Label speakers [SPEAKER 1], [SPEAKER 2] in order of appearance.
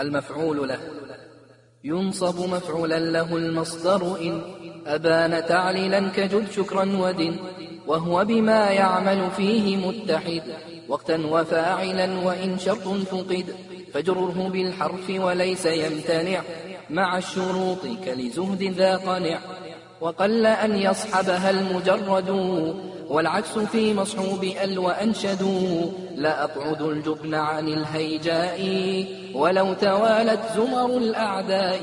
[SPEAKER 1] المفعول له. ينصب مفعولا له المصدر إن أبان تعليلا كجد شكرا ودن وهو بما يعمل فيه متحد. وقتا وفاعلا وإن شرط فقد فجره بالحرف وليس يمتنع. مع الشروط كلزهد ذا قنع. وقل أن يصحبها المجرد والعكس في مصحوب أل وأنشدوا لا الجبن عن الهيجاء ولو توالت زمر الأعداء.